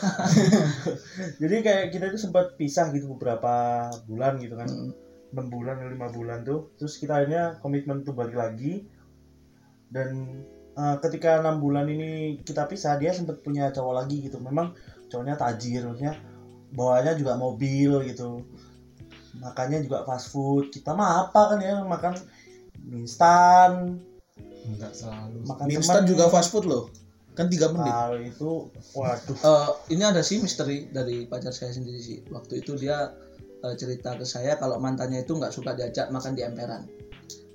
[SPEAKER 1] Jadi kayak kita itu sempat pisah gitu beberapa bulan gitu kan.
[SPEAKER 2] Hmm.
[SPEAKER 1] enam bulan atau lima bulan tuh. Terus kita akhirnya komitmen tuh balik lagi. Dan eh, ketika enam bulan ini kita pisah dia sempat punya cowok lagi gitu. Memang cowoknya tajir maksudnya bawanya juga mobil gitu makannya juga fast food kita mah apa kan ya makan mie instan
[SPEAKER 3] Enggak selalu.
[SPEAKER 1] makan
[SPEAKER 5] Mie instan juga fast food loh. Kan 3 menit.
[SPEAKER 1] kalau itu waduh
[SPEAKER 2] Eh, ini ada sih misteri dari pacar saya sendiri sih waktu itu dia eh, cerita ke saya kalau mantannya itu nggak suka diajak makan di emperan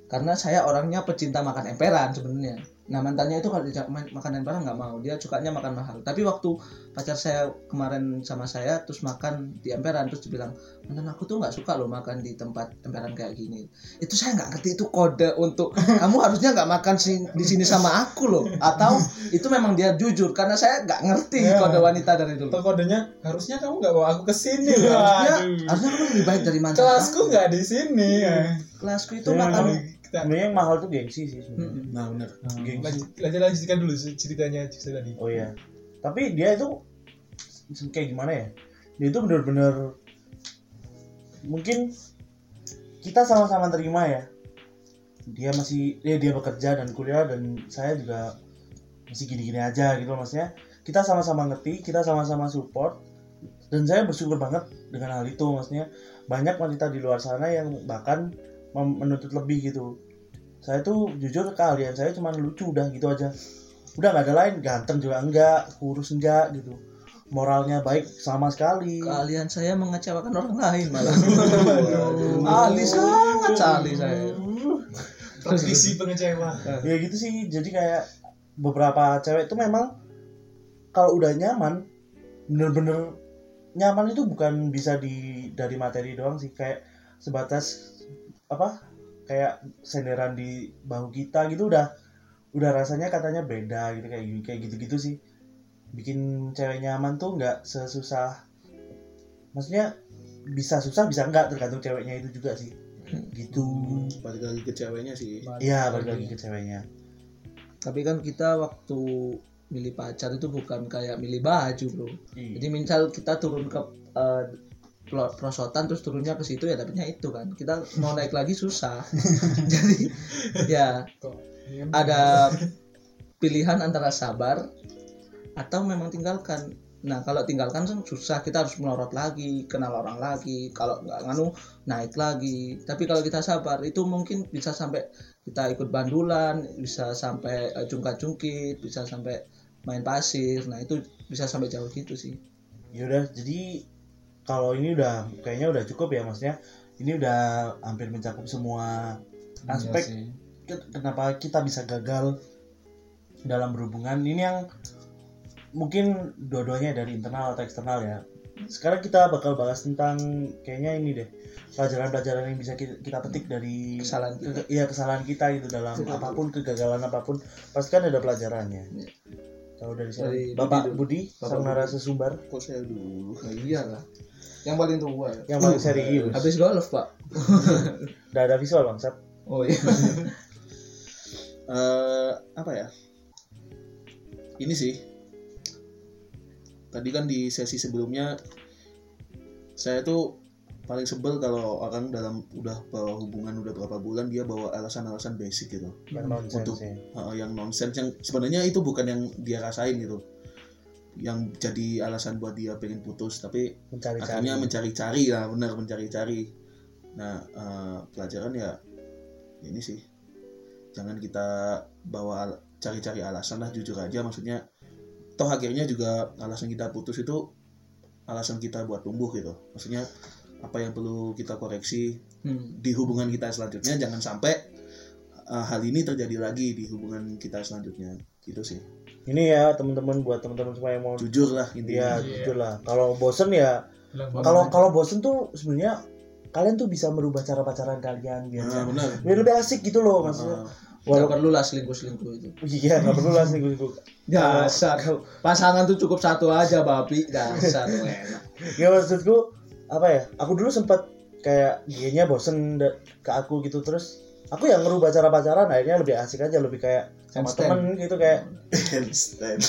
[SPEAKER 2] karena saya orangnya pecinta makan emperan sebenarnya nah mantannya itu kalau ma- makan emperan nggak mau dia sukanya makan mahal tapi waktu pacar saya kemarin sama saya terus makan di emperan terus dibilang mantan aku tuh nggak suka loh makan di tempat emperan kayak gini itu saya nggak ngerti itu kode untuk kamu harusnya nggak makan di sini sama aku loh atau itu memang dia jujur karena saya nggak ngerti
[SPEAKER 3] Ya.
[SPEAKER 2] kode wanita dari dulu
[SPEAKER 3] Atau kodenya harusnya kamu nggak bawa aku ke sini loh.
[SPEAKER 2] harusnya harusnya kamu lebih baik dari mantan
[SPEAKER 3] Kelasku nggak di sini. ya.
[SPEAKER 2] Kelasku itu
[SPEAKER 1] Ya,
[SPEAKER 2] makan
[SPEAKER 3] Kita
[SPEAKER 1] yang mahal tuh gengsi sih sebenarnya.
[SPEAKER 2] Mm-mm.
[SPEAKER 5] Nah, benar.
[SPEAKER 1] Gengsi.
[SPEAKER 3] lanjut, lanjut lanjutkan dulu ceritanya Jukse tadi.
[SPEAKER 1] Oh iya. Tapi dia itu kayak gimana ya? Dia itu bener-bener mungkin kita sama-sama terima ya. Dia masih dia dia bekerja dan kuliah dan saya juga masih gini-gini aja gitu maksudnya. Kita sama-sama ngerti, kita sama-sama support dan saya bersyukur banget dengan hal itu maksudnya banyak wanita di luar sana yang bahkan menuntut lebih gitu. Saya tuh jujur kalian saya cuma lucu udah gitu aja. Udah nggak ada lain ganteng juga enggak kurus enggak gitu. Moralnya baik sama sekali.
[SPEAKER 2] Kalian saya mengecewakan orang lain malah. Ahli sangat ahli saya.
[SPEAKER 3] Praktisi pengecewa.
[SPEAKER 1] ya gitu sih jadi kayak beberapa cewek itu memang kalau udah nyaman bener-bener nyaman itu bukan bisa di dari materi doang sih. Kayak sebatas apa kayak senderan di bahu kita gitu udah udah rasanya katanya beda gitu kayak kayak gitu-gitu sih. Bikin cewek nyaman tuh nggak sesusah. Maksudnya bisa susah bisa enggak tergantung ceweknya itu juga sih. Gitu.
[SPEAKER 5] Balik lagi ke ceweknya sih.
[SPEAKER 1] iya balik lagi ke ceweknya.
[SPEAKER 2] Tapi kan kita waktu milih pacar itu bukan kayak milih baju bro.
[SPEAKER 1] Iya.
[SPEAKER 2] jadi misal kita turun ke eh, perosotan terus turunnya ke situ ya dapetnya itu kan. Kita mau naik lagi susah. Jadi ya ada pilihan antara sabar atau memang tinggalkan. Nah kalau tinggalkan kan susah kita harus melorot lagi kenal orang lagi. Kalau nggak nganu naik lagi. Tapi kalau kita sabar itu mungkin bisa sampai kita ikut bandulan bisa sampai eh, jungkat-jungkit bisa sampai main pasir. Nah itu bisa sampai jauh gitu sih.
[SPEAKER 1] Yaudah, jadi kalau ini udah kayaknya udah cukup ya maksudnya. Ini udah hampir mencakup semua aspek
[SPEAKER 3] Iya sih.
[SPEAKER 1] ke- kenapa kita bisa gagal dalam berhubungan. Ini yang mungkin dua-duanya dari internal atau eksternal ya. Sekarang kita bakal bahas tentang kayaknya ini deh pelajaran-pelajaran yang bisa kita, kita petik dari
[SPEAKER 2] kesalahan kita
[SPEAKER 1] ke- iya kesalahan kita gitu dalam
[SPEAKER 2] Betul.
[SPEAKER 1] apa pun kegagalan apa pun pasti kan ada pelajarannya.
[SPEAKER 2] Iya.
[SPEAKER 1] Kalau dari
[SPEAKER 2] Dari
[SPEAKER 1] Bapak
[SPEAKER 2] Budi
[SPEAKER 1] Budi,
[SPEAKER 2] dulu.
[SPEAKER 1] sang
[SPEAKER 2] Bapak
[SPEAKER 1] narasumber
[SPEAKER 5] Kok saya dulu?
[SPEAKER 2] oh, iyalah yang paling tua ya
[SPEAKER 1] yang paling serius.
[SPEAKER 2] habis golf pak
[SPEAKER 1] Udah ada visual bangsat.
[SPEAKER 2] oh iya
[SPEAKER 5] eh apa ya? Ini sih. Tadi kan di sesi sebelumnya saya tuh paling sebel kalau orang dalam udah bawa hubungan udah berapa bulan dia bawa alasan-alasan basic gitu.
[SPEAKER 1] Yang nonsense
[SPEAKER 5] Untuk-
[SPEAKER 1] ya.
[SPEAKER 5] Uh, yang nonsens yang sebenarnya itu bukan yang dia rasain gitu. Yang jadi alasan buat dia pengen putus tapi
[SPEAKER 1] mencari-cari.
[SPEAKER 5] akhirnya mencari-cari lah benar mencari-cari. Nah eh, pelajaran ya ini sih. Jangan kita bawa al- cari-cari alasan lah jujur aja. Maksudnya toh akhirnya juga alasan kita putus itu alasan kita buat tumbuh gitu. Maksudnya apa yang perlu kita koreksi
[SPEAKER 2] Hmm.
[SPEAKER 5] di hubungan kita selanjutnya jangan sampai uh, hal ini terjadi lagi di hubungan kita selanjutnya. Gitu sih
[SPEAKER 1] Ini ya teman-teman buat teman-teman semua yang mau
[SPEAKER 5] jujur lah intinya
[SPEAKER 1] jujur lah. Kalau bosen ya, kalau kalau bosen tuh sebenarnya kalian tuh bisa merubah cara pacaran kalian biar
[SPEAKER 5] nah, benar
[SPEAKER 1] biar lebih asik gitu loh maksudnya.
[SPEAKER 2] Gak
[SPEAKER 1] Walau
[SPEAKER 2] perlu lah selingkuh-selingkuh itu.
[SPEAKER 1] iya nggak perlu lah selingkuh
[SPEAKER 2] Dasar. Pasangan tuh cukup satu aja babi. Dasar tuh enak.
[SPEAKER 1] Ya maksudku apa ya? Aku dulu sempat kayak dianya bosen ke aku gitu terus aku yang ngerubah cara pacaran akhirnya lebih asik aja lebih kayak sama temen gitu kayak
[SPEAKER 5] handstand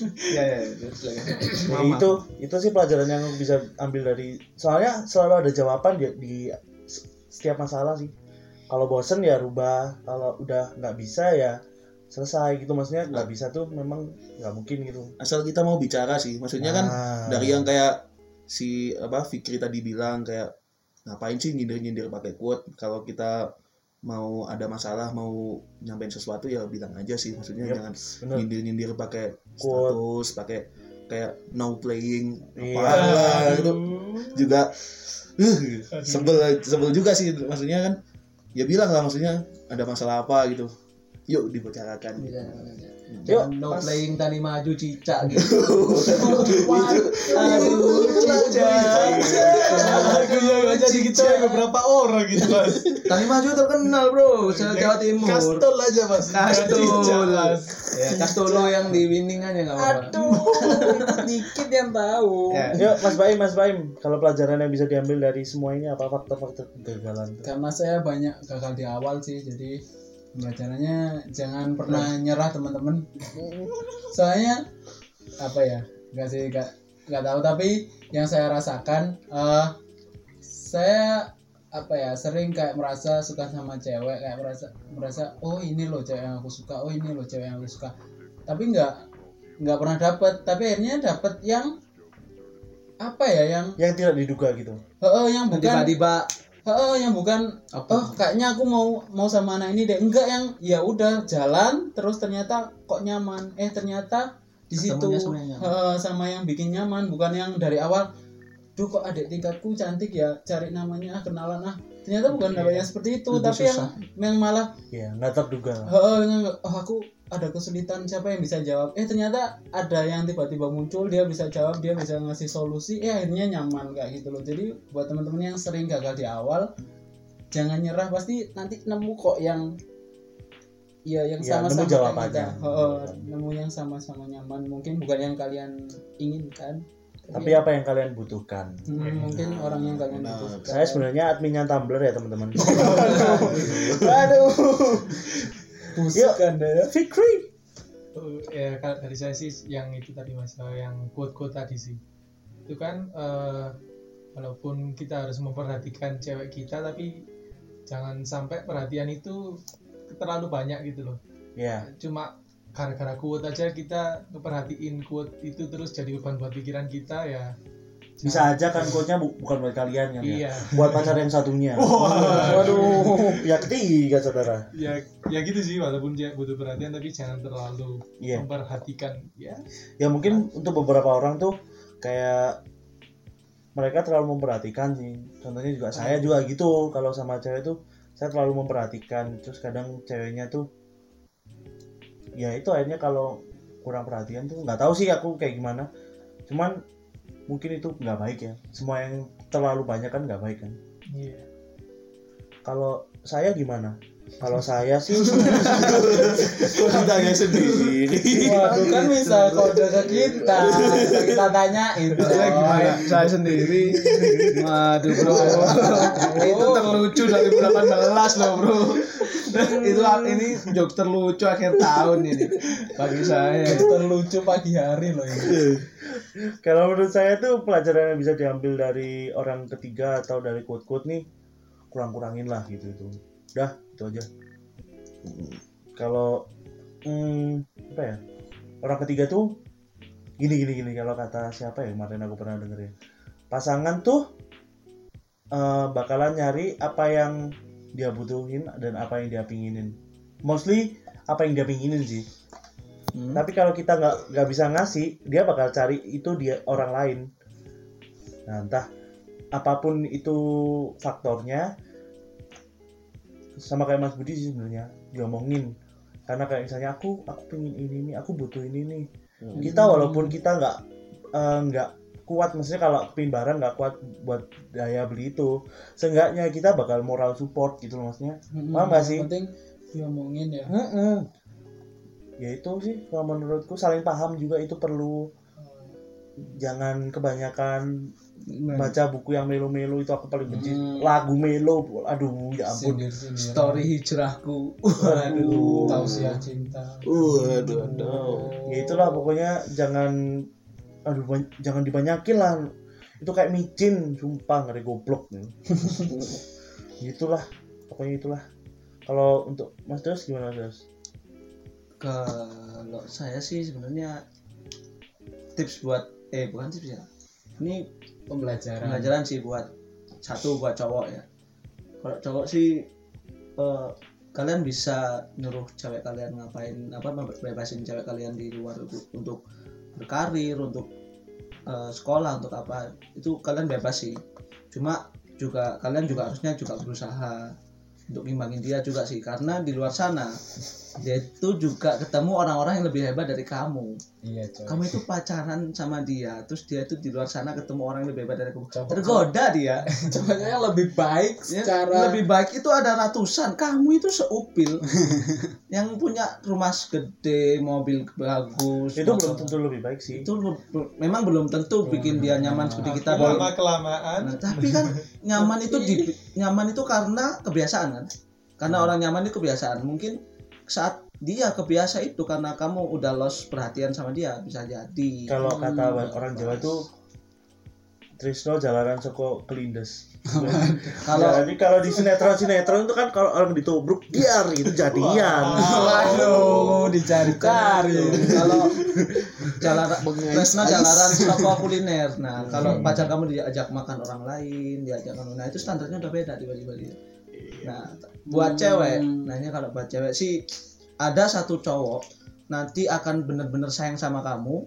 [SPEAKER 2] Iya iya. terus lagi.
[SPEAKER 1] ya
[SPEAKER 2] Mama.
[SPEAKER 1] itu itu sih pelajaran yang bisa ambil dari soalnya selalu ada jawaban di, di setiap masalah sih kalau bosen ya rubah kalau udah nggak bisa ya selesai gitu maksudnya nggak bisa tuh memang nggak mungkin gitu
[SPEAKER 5] asal kita mau bicara sih maksudnya kan
[SPEAKER 1] Nah.
[SPEAKER 5] dari yang kayak si apa Fikri tadi bilang kayak ngapain sih nyindir-nyindir pakai quote kalau kita mau ada masalah mau nyampein sesuatu ya bilang aja sih. Maksudnya
[SPEAKER 1] Yep,
[SPEAKER 5] jangan
[SPEAKER 1] bener.
[SPEAKER 5] nyindir-nyindir pakai status pakai kayak no playing
[SPEAKER 1] Iya.
[SPEAKER 5] apa gitu. Juga uh, sebel sebel juga sih. Maksudnya kan ya bilang lah maksudnya ada masalah apa gitu. Yuk dibicarakan
[SPEAKER 2] Iya.
[SPEAKER 1] Yuk,
[SPEAKER 2] no
[SPEAKER 1] pas-
[SPEAKER 2] playing tani maju cicak gitu.
[SPEAKER 1] Aduh, cicak.
[SPEAKER 3] Aku yang jadi gitu beberapa orang gitu mas.
[SPEAKER 2] Tani maju terkenal bro, se Jawa Timur.
[SPEAKER 3] Kastol aja mas. Mas.
[SPEAKER 2] Ya, Kastolo yang di winning aja nggak apa-apa.
[SPEAKER 4] dikit yang tahu
[SPEAKER 2] Ya.
[SPEAKER 1] Yuk, Mas Baim, Mas Baim, kalau pelajaran yang bisa diambil dari semua ini apa faktor-faktor kegagalan?
[SPEAKER 4] karena saya banyak gagal di awal sih jadi pembelajarannya jangan pernah nyerah teman-teman. Soalnya apa ya nggak sih nggak nggak tahu. Tapi yang saya rasakan eh saya apa ya sering kayak merasa suka sama cewek kayak merasa merasa oh ini loh cewek yang aku suka oh ini loh cewek yang aku suka. Tapi nggak nggak pernah dapet. Tapi akhirnya dapet yang apa ya yang
[SPEAKER 1] Yang tidak diduga gitu.
[SPEAKER 4] oh yang bukan
[SPEAKER 2] Tiba-tiba
[SPEAKER 4] Oh, yang bukan
[SPEAKER 2] Apa?
[SPEAKER 4] oh kayaknya aku mau mau sama anak ini deh. Enggak yang ya udah jalan terus ternyata kok nyaman. Eh ternyata di situ
[SPEAKER 2] sama yang.
[SPEAKER 4] Heeh, sama yang bikin nyaman bukan yang dari awal duh kok adik tingkatku cantik ya cari namanya ah kenalan ah ternyata bukan dapet yang seperti itu
[SPEAKER 2] Lebih
[SPEAKER 4] tapi yang
[SPEAKER 2] susah.
[SPEAKER 4] yang malah
[SPEAKER 1] Ya, nggak terduga.
[SPEAKER 4] yang, oh aku ada kesulitan siapa yang bisa jawab eh ternyata ada yang tiba-tiba muncul dia bisa jawab dia bisa ngasih solusi eh akhirnya nyaman kayak gitu loh jadi buat teman-teman yang sering gagal di awal jangan nyerah pasti nanti nemu kok yang ya yang
[SPEAKER 1] Ya,
[SPEAKER 4] sama-sama
[SPEAKER 1] nemu
[SPEAKER 4] kayak
[SPEAKER 1] jawabannya.
[SPEAKER 4] kita. Heeh, nemu yang sama-sama nyaman mungkin bukan yang kalian inginkan
[SPEAKER 1] Tapi apa yang kalian butuhkan?
[SPEAKER 4] Hmm, mungkin orang yang kalian
[SPEAKER 5] Nah,
[SPEAKER 4] butuhkan
[SPEAKER 1] Saya sebenarnya adminnya Tumblr ya teman-teman. Aduh. Yuk,
[SPEAKER 4] deh
[SPEAKER 1] Fikri.
[SPEAKER 3] Oh, ya kalau dari saya sih yang itu tadi mas eh, yang quote quote tadi sih. Itu kan eh, walaupun kita harus memperhatikan cewek kita tapi jangan sampai perhatian itu terlalu banyak gitu loh.
[SPEAKER 1] Ya,
[SPEAKER 3] cuma gara-gara quote aja kita ngeperhatiin quote itu terus jadi beban buat pikiran kita ya
[SPEAKER 1] bisa aja kan quote-nya bu- bukan buat kalian kan ya.
[SPEAKER 3] iya
[SPEAKER 1] Buat pacar yang satunya. Waduh, pihak ketiga saudara.
[SPEAKER 3] ya ya gitu sih walaupun dia butuh perhatian tapi jangan terlalu
[SPEAKER 1] Iya.
[SPEAKER 3] memperhatikan ya
[SPEAKER 1] Ya mungkin untuk beberapa orang tuh kayak mereka terlalu memperhatikan sih. Contohnya juga saya juga gitu. Kalau sama cewek tuh saya terlalu memperhatikan. Terus kadang ceweknya tuh ya itu akhirnya kalau kurang perhatian tuh nggak tahu sih aku kayak gimana. Cuman mungkin itu nggak baik ya. Semua yang terlalu banyak kan nggak baik kan.
[SPEAKER 3] iya
[SPEAKER 1] Kalau saya gimana? Kalau saya sih
[SPEAKER 5] ditanya sendiri
[SPEAKER 4] Waduh kan bisa kode ke kita kita tanyain
[SPEAKER 2] saya gimana? Saya sendiri. Waduh bro, itu terlucu 2018 loh bro. itu ini jok terlucu akhir tahun ini bagi saya.
[SPEAKER 4] terlucu pagi hari loh ini
[SPEAKER 1] Kalau menurut saya tuh pelajaran yang bisa diambil dari orang ketiga atau dari quote-quote nih kurang-kurangin lah gitu itu. Udah, itu aja. Kalau hmm, apa ya? Orang ketiga tuh gini gini gini kalau kata siapa ya kemarin aku pernah denger ya. Pasangan tuh eh, bakalan nyari apa yang dia butuhin dan apa yang dia pinginin. Mostly apa yang dia pinginin sih.
[SPEAKER 2] Hmm.
[SPEAKER 1] Tapi kalau kita nggak nggak bisa ngasih, dia bakal cari itu dia orang lain. nah entah apa pun itu faktornya sama kayak Mas Budi sih sebenarnya diomongin karena kayak misalnya aku aku pengen ini nih aku butuh ini nih
[SPEAKER 5] Hmm.
[SPEAKER 1] kita walaupun kita nggak eh, nggak kuat maksudnya kalau pengen barang nggak kuat buat daya beli itu seenggaknya kita bakal moral support gitu loh maksudnya Paham nggak sih?
[SPEAKER 4] Penting diomongin ya
[SPEAKER 1] Mm-mm. Ya itu sih kalau menurutku saling paham juga itu perlu. Jangan kebanyakan baca buku yang melo-melo itu aku paling benci.
[SPEAKER 2] Hmm.
[SPEAKER 1] lagu melo aduh ya ampun.
[SPEAKER 4] sindir sindir
[SPEAKER 2] story hijrahku.
[SPEAKER 1] Aduh.
[SPEAKER 4] Tausiah cinta
[SPEAKER 5] Uh, aduh, aduh.
[SPEAKER 1] ya itulah pokoknya jangan aduh jangan dibanyakin lah. Itu kayak micin sumpah ngeri goblok nih itulah pokoknya itulah. Kalau untuk Mas Dos gimana Dos
[SPEAKER 2] kalau saya sih sebenarnya tips buat eh bukan tips ya. Ini
[SPEAKER 4] pembelajaran.
[SPEAKER 2] pelajaran sih buat satu buat cowok ya. Kalau cowok sih eh, kalian bisa nyuruh cewek kalian ngapain apa bebasin cewek kalian di luar untuk, untuk berkarir untuk eh, sekolah untuk apa itu kalian bebas sih. Cuma juga kalian juga harusnya juga berusaha untuk ngimbangin dia juga sih. Karena di luar sana dia itu juga ketemu orang-orang yang lebih hebat dari kamu.
[SPEAKER 4] Iya coy.
[SPEAKER 2] Kamu itu pacaran sama dia terus dia itu di luar sana ketemu orang yang lebih hebat dari kamu.
[SPEAKER 4] Coba-
[SPEAKER 2] tergoda dia.
[SPEAKER 4] Cowoknya lebih baik
[SPEAKER 2] Ya,
[SPEAKER 4] secara
[SPEAKER 2] lebih baik itu ada ratusan. Kamu itu seupil. Yang punya rumah gede mobil bagus
[SPEAKER 1] itu belum tentu lebih baik sih.
[SPEAKER 2] Itu memang belum tentu bikin dia nyaman seperti kita
[SPEAKER 3] lama kelamaan.
[SPEAKER 2] Nah, tapi kan nyaman itu di nyaman itu karena kebiasaan kan? Karena orang nyaman itu kebiasaan. Mungkin saat dia kebiasa itu karena kamu udah lost perhatian sama dia bisa jadi.
[SPEAKER 1] Kalau kata
[SPEAKER 2] Hmm.
[SPEAKER 1] orang Jawa itu Trisno jalanan soko kelindes.
[SPEAKER 2] Kalau-
[SPEAKER 1] jadi kalau di sinetron sinetron itu kan kalau orang ditubruk biar itu jadian.
[SPEAKER 4] waduh dicari-cari.
[SPEAKER 2] Kalau jalanan Tresno jalanan toko kuliner. Nah kalau pacar kamu diajak makan orang lain diajak kamu nah itu standarnya udah beda tiba-tiba dia. Nah buat cewek nah ini kalau buat cewek sih ada satu cowok nanti akan bener-bener sayang sama kamu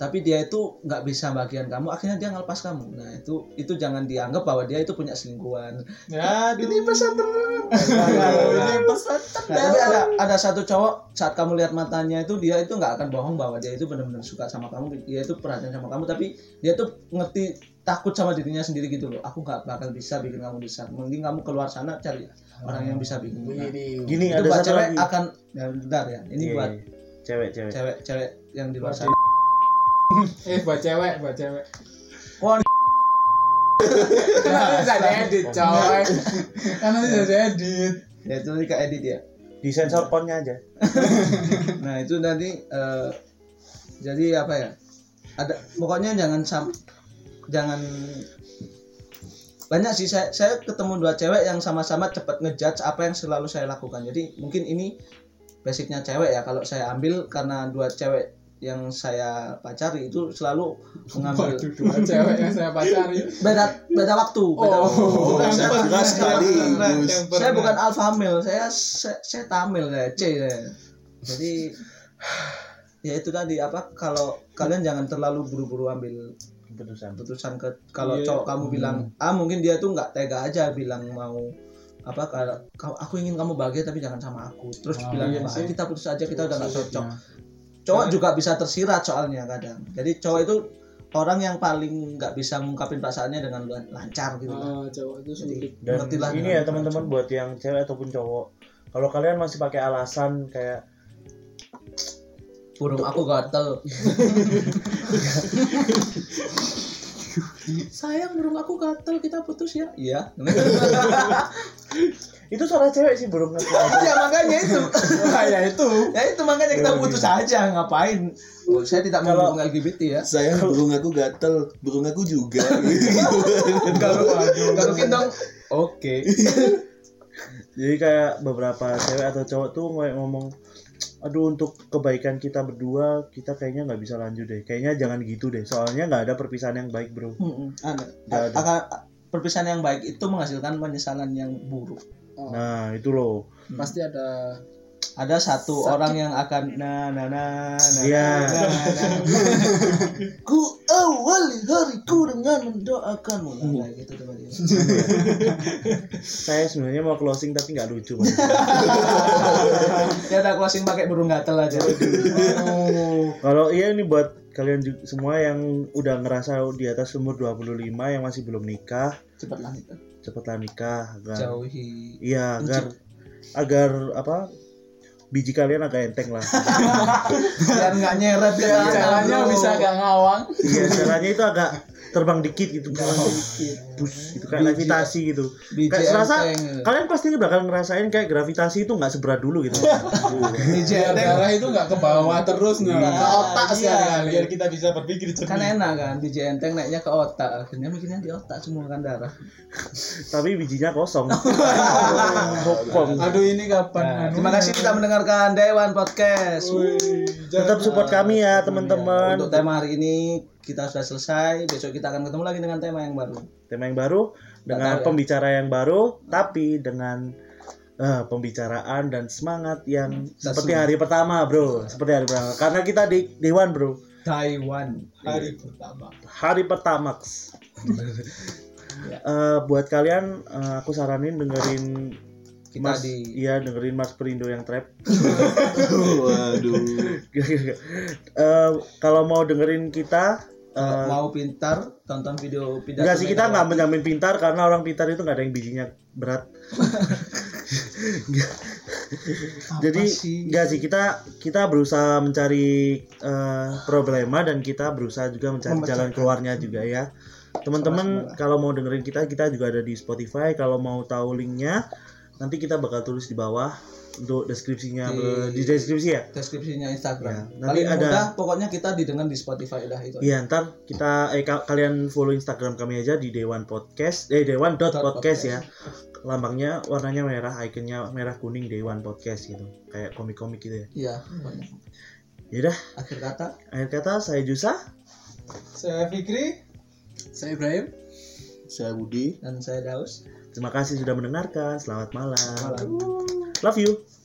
[SPEAKER 2] tapi dia itu nggak bisa bagian kamu akhirnya dia ngelepas kamu. Nah itu itu jangan dianggap bahwa dia itu punya selingkuhan.
[SPEAKER 3] Ya ini pesan
[SPEAKER 2] ini pesan Nah, tapi ada ada satu cowok saat kamu lihat matanya itu dia itu nggak akan bohong bahwa dia itu benar-benar suka sama kamu dia itu perhatian sama kamu tapi dia tuh ngerti takut sama dirinya sendiri gitu loh. Aku nggak bakal bisa bikin kamu bisa. Mending kamu keluar sana cari orang yang bisa bikin. Nah,
[SPEAKER 1] Gini
[SPEAKER 2] itu
[SPEAKER 1] ada
[SPEAKER 2] buat
[SPEAKER 1] satu
[SPEAKER 2] cewek.
[SPEAKER 1] Lagi.
[SPEAKER 2] akan ya bentar ya. Ini
[SPEAKER 1] Iya,
[SPEAKER 2] buat
[SPEAKER 1] iya. cewek cewek.
[SPEAKER 2] cewek-cewek yang di luar sana.
[SPEAKER 4] eh buat cewek buat cewek.
[SPEAKER 2] Wah,
[SPEAKER 4] karena bisa diedit coy. Karena bisa diedit.
[SPEAKER 2] Ya itu nanti ke edit ya.
[SPEAKER 1] Di sensor ponnya aja.
[SPEAKER 2] nah itu nanti eh, jadi apa ya? Ada pokoknya jangan sam jangan. Banyak sih saya saya ketemu dua cewek yang sama-sama cepat ngejudge apa yang selalu saya lakukan. Jadi mungkin ini basicnya cewek ya kalau saya ambil karena dua cewek yang saya pacari itu selalu mengambil.
[SPEAKER 4] Waduh dua cewek yang saya pacari.
[SPEAKER 2] Beda beda waktu beda waktu.
[SPEAKER 4] Oh, yang
[SPEAKER 2] saya-
[SPEAKER 5] pernah sekali,
[SPEAKER 2] saya bukan alpha male saya saya, saya tamil saya C saya. jadi ya itu tadi apa kalau kalian jangan terlalu buru-buru ambil
[SPEAKER 1] Keputusan.
[SPEAKER 2] keputusan ke kalau
[SPEAKER 3] Iya.
[SPEAKER 2] cowok kamu bilang ah mungkin dia tuh nggak tega aja bilang mau apa kalau aku ingin kamu bahagia tapi jangan sama aku terus
[SPEAKER 4] Oh,
[SPEAKER 2] bilang
[SPEAKER 4] iya
[SPEAKER 2] "Ah,
[SPEAKER 4] sih.
[SPEAKER 2] kita putus aja kita udah nggak cocok cowok juga bisa tersirat soalnya kadang jadi cowok itu orang yang paling nggak bisa ngungkapin perasaannya dengan lan- lancar gitu
[SPEAKER 4] Oh, cowok itu
[SPEAKER 2] Jadi,
[SPEAKER 4] sulit
[SPEAKER 1] Dan
[SPEAKER 2] Ngertilah
[SPEAKER 1] ini ya teman-teman buat yang cewek ataupun cowok. Kalau kalian masih pakai alasan kayak
[SPEAKER 2] burung aku gatel. Sayang burung aku gatel kita putus ya. Iya.
[SPEAKER 1] Itu suara cewek sih burung aku.
[SPEAKER 2] ya makanya itu.
[SPEAKER 4] Wah, ya itu.
[SPEAKER 2] Ya itu makanya kita putus aja ngapain? Oh, saya tidak mau mendukung LGBT ya.
[SPEAKER 5] Saya burung aku gatel, burung aku juga.
[SPEAKER 2] kalau kalau dong. Oke.
[SPEAKER 1] Jadi kayak beberapa cewek atau cowok tuh ngomong aduh untuk kebaikan kita berdua kita kayaknya nggak bisa lanjut deh. Kayaknya jangan gitu deh. Soalnya nggak ada perpisahan yang baik bro.
[SPEAKER 2] Mm-mm, ada.
[SPEAKER 1] Ada.
[SPEAKER 2] akan perpisahan yang baik itu menghasilkan penyesalan yang buruk.
[SPEAKER 4] Oh,
[SPEAKER 1] nah itu loh.
[SPEAKER 4] Pasti ada
[SPEAKER 2] ada satu orang yang akan nah nah nah nah
[SPEAKER 1] Iya.
[SPEAKER 2] nah, nah, nah. ku awali hariku dengan mendoakanmu nah, kayak gitu tuh Pak.
[SPEAKER 1] Saya sebenarnya mau closing tapi nggak lucu. Pak.
[SPEAKER 2] Ya udah closing pakai burung gatel aja.
[SPEAKER 1] Kalau iya ini buat kalian juga, semua yang udah ngerasa di atas umur 25 yang masih belum nikah,
[SPEAKER 2] Cepatlah itu.
[SPEAKER 1] cepatlah nikah agar
[SPEAKER 2] Jauhi.
[SPEAKER 1] iya agar agar apa biji kalian agak enteng lah.
[SPEAKER 2] Biar nggak nyeret ke tanah,
[SPEAKER 4] Caranya bisa gak ngawang.
[SPEAKER 1] Iya, caranya itu agak terbang dikit gitu. Bus, gitu kayak levitasi gitu. Kayak serasa
[SPEAKER 2] enteng.
[SPEAKER 1] kalian pasti bakal ngerasain kayak gravitasi itu nggak seberat dulu gitu.
[SPEAKER 2] Enteng
[SPEAKER 4] darah itu gak ke bawah terus nggak ke otak
[SPEAKER 3] Iya,
[SPEAKER 4] sekali-kali.
[SPEAKER 3] biar kita bisa berpikir jernih.
[SPEAKER 2] kan enak kan biji enteng naiknya ke otak akhirnya mikirnya di otak semua kan darah
[SPEAKER 1] Tapi bijinya kosong.
[SPEAKER 4] Aduh ini kapan?
[SPEAKER 2] Nah,
[SPEAKER 4] anu?
[SPEAKER 2] terima kasih sudah mendengarkan Dewan Podcast
[SPEAKER 1] Tetap support kami ya teman-teman.
[SPEAKER 2] untuk tema hari ini kita sudah selesai besok kita akan ketemu lagi dengan tema yang baru.
[SPEAKER 1] Tema yang baru dengan
[SPEAKER 2] tahu ya.
[SPEAKER 1] pembicara yang baru tapi dengan eh, pembicaraan dan semangat yang seperti hari pertama bro. Seperti hari pertama. Karena kita di Dewan bro.
[SPEAKER 2] Taiwan
[SPEAKER 3] hari pertama.
[SPEAKER 1] hari pertama Eh, buat kalian eh, aku saranin dengerin
[SPEAKER 2] kita
[SPEAKER 1] Mas,
[SPEAKER 2] di
[SPEAKER 1] iya dengerin Mas Perindo yang trap
[SPEAKER 5] Waduh.
[SPEAKER 1] Eh, kalau mau dengerin kita eh,
[SPEAKER 2] mau pintar tonton video pidato
[SPEAKER 1] Enggak sih kita nggak menjamin pintar karena orang pintar itu nggak ada yang bijinya berat. Jadi
[SPEAKER 2] sih?
[SPEAKER 1] enggak sih kita kita berusaha mencari eh, problema dan kita berusaha juga mencari jalan keluarnya juga ya. Teman-teman kalau mau dengerin kita kita juga ada di Spotify. Kalau mau tahu linknya nanti kita bakal tulis di bawah untuk deskripsinya
[SPEAKER 2] Di-
[SPEAKER 1] di, deskripsi ya.
[SPEAKER 2] deskripsinya Instagram
[SPEAKER 1] Ya, nanti
[SPEAKER 2] paling
[SPEAKER 1] ada-
[SPEAKER 2] mudah pokoknya kita didengar di Spotify dah itu
[SPEAKER 1] Iya ntar kita eh ka- kalian follow Instagram kami aja di Dewan Podcast eh Dewan
[SPEAKER 2] dot
[SPEAKER 1] podcast
[SPEAKER 2] podcast.
[SPEAKER 1] ya lambangnya warnanya merah ikonnya merah kuning Dewan Podcast gitu kayak komik-komik gitu ya
[SPEAKER 2] iya banyak
[SPEAKER 1] yaudah
[SPEAKER 2] akhir kata
[SPEAKER 1] akhir kata saya Jusa
[SPEAKER 3] Saya Fikri.
[SPEAKER 4] Saya Ibrahim.
[SPEAKER 5] Saya Budi.
[SPEAKER 2] dan saya Daus
[SPEAKER 1] terima kasih sudah mendengarkan. Selamat malam.
[SPEAKER 2] Malam.
[SPEAKER 1] Love you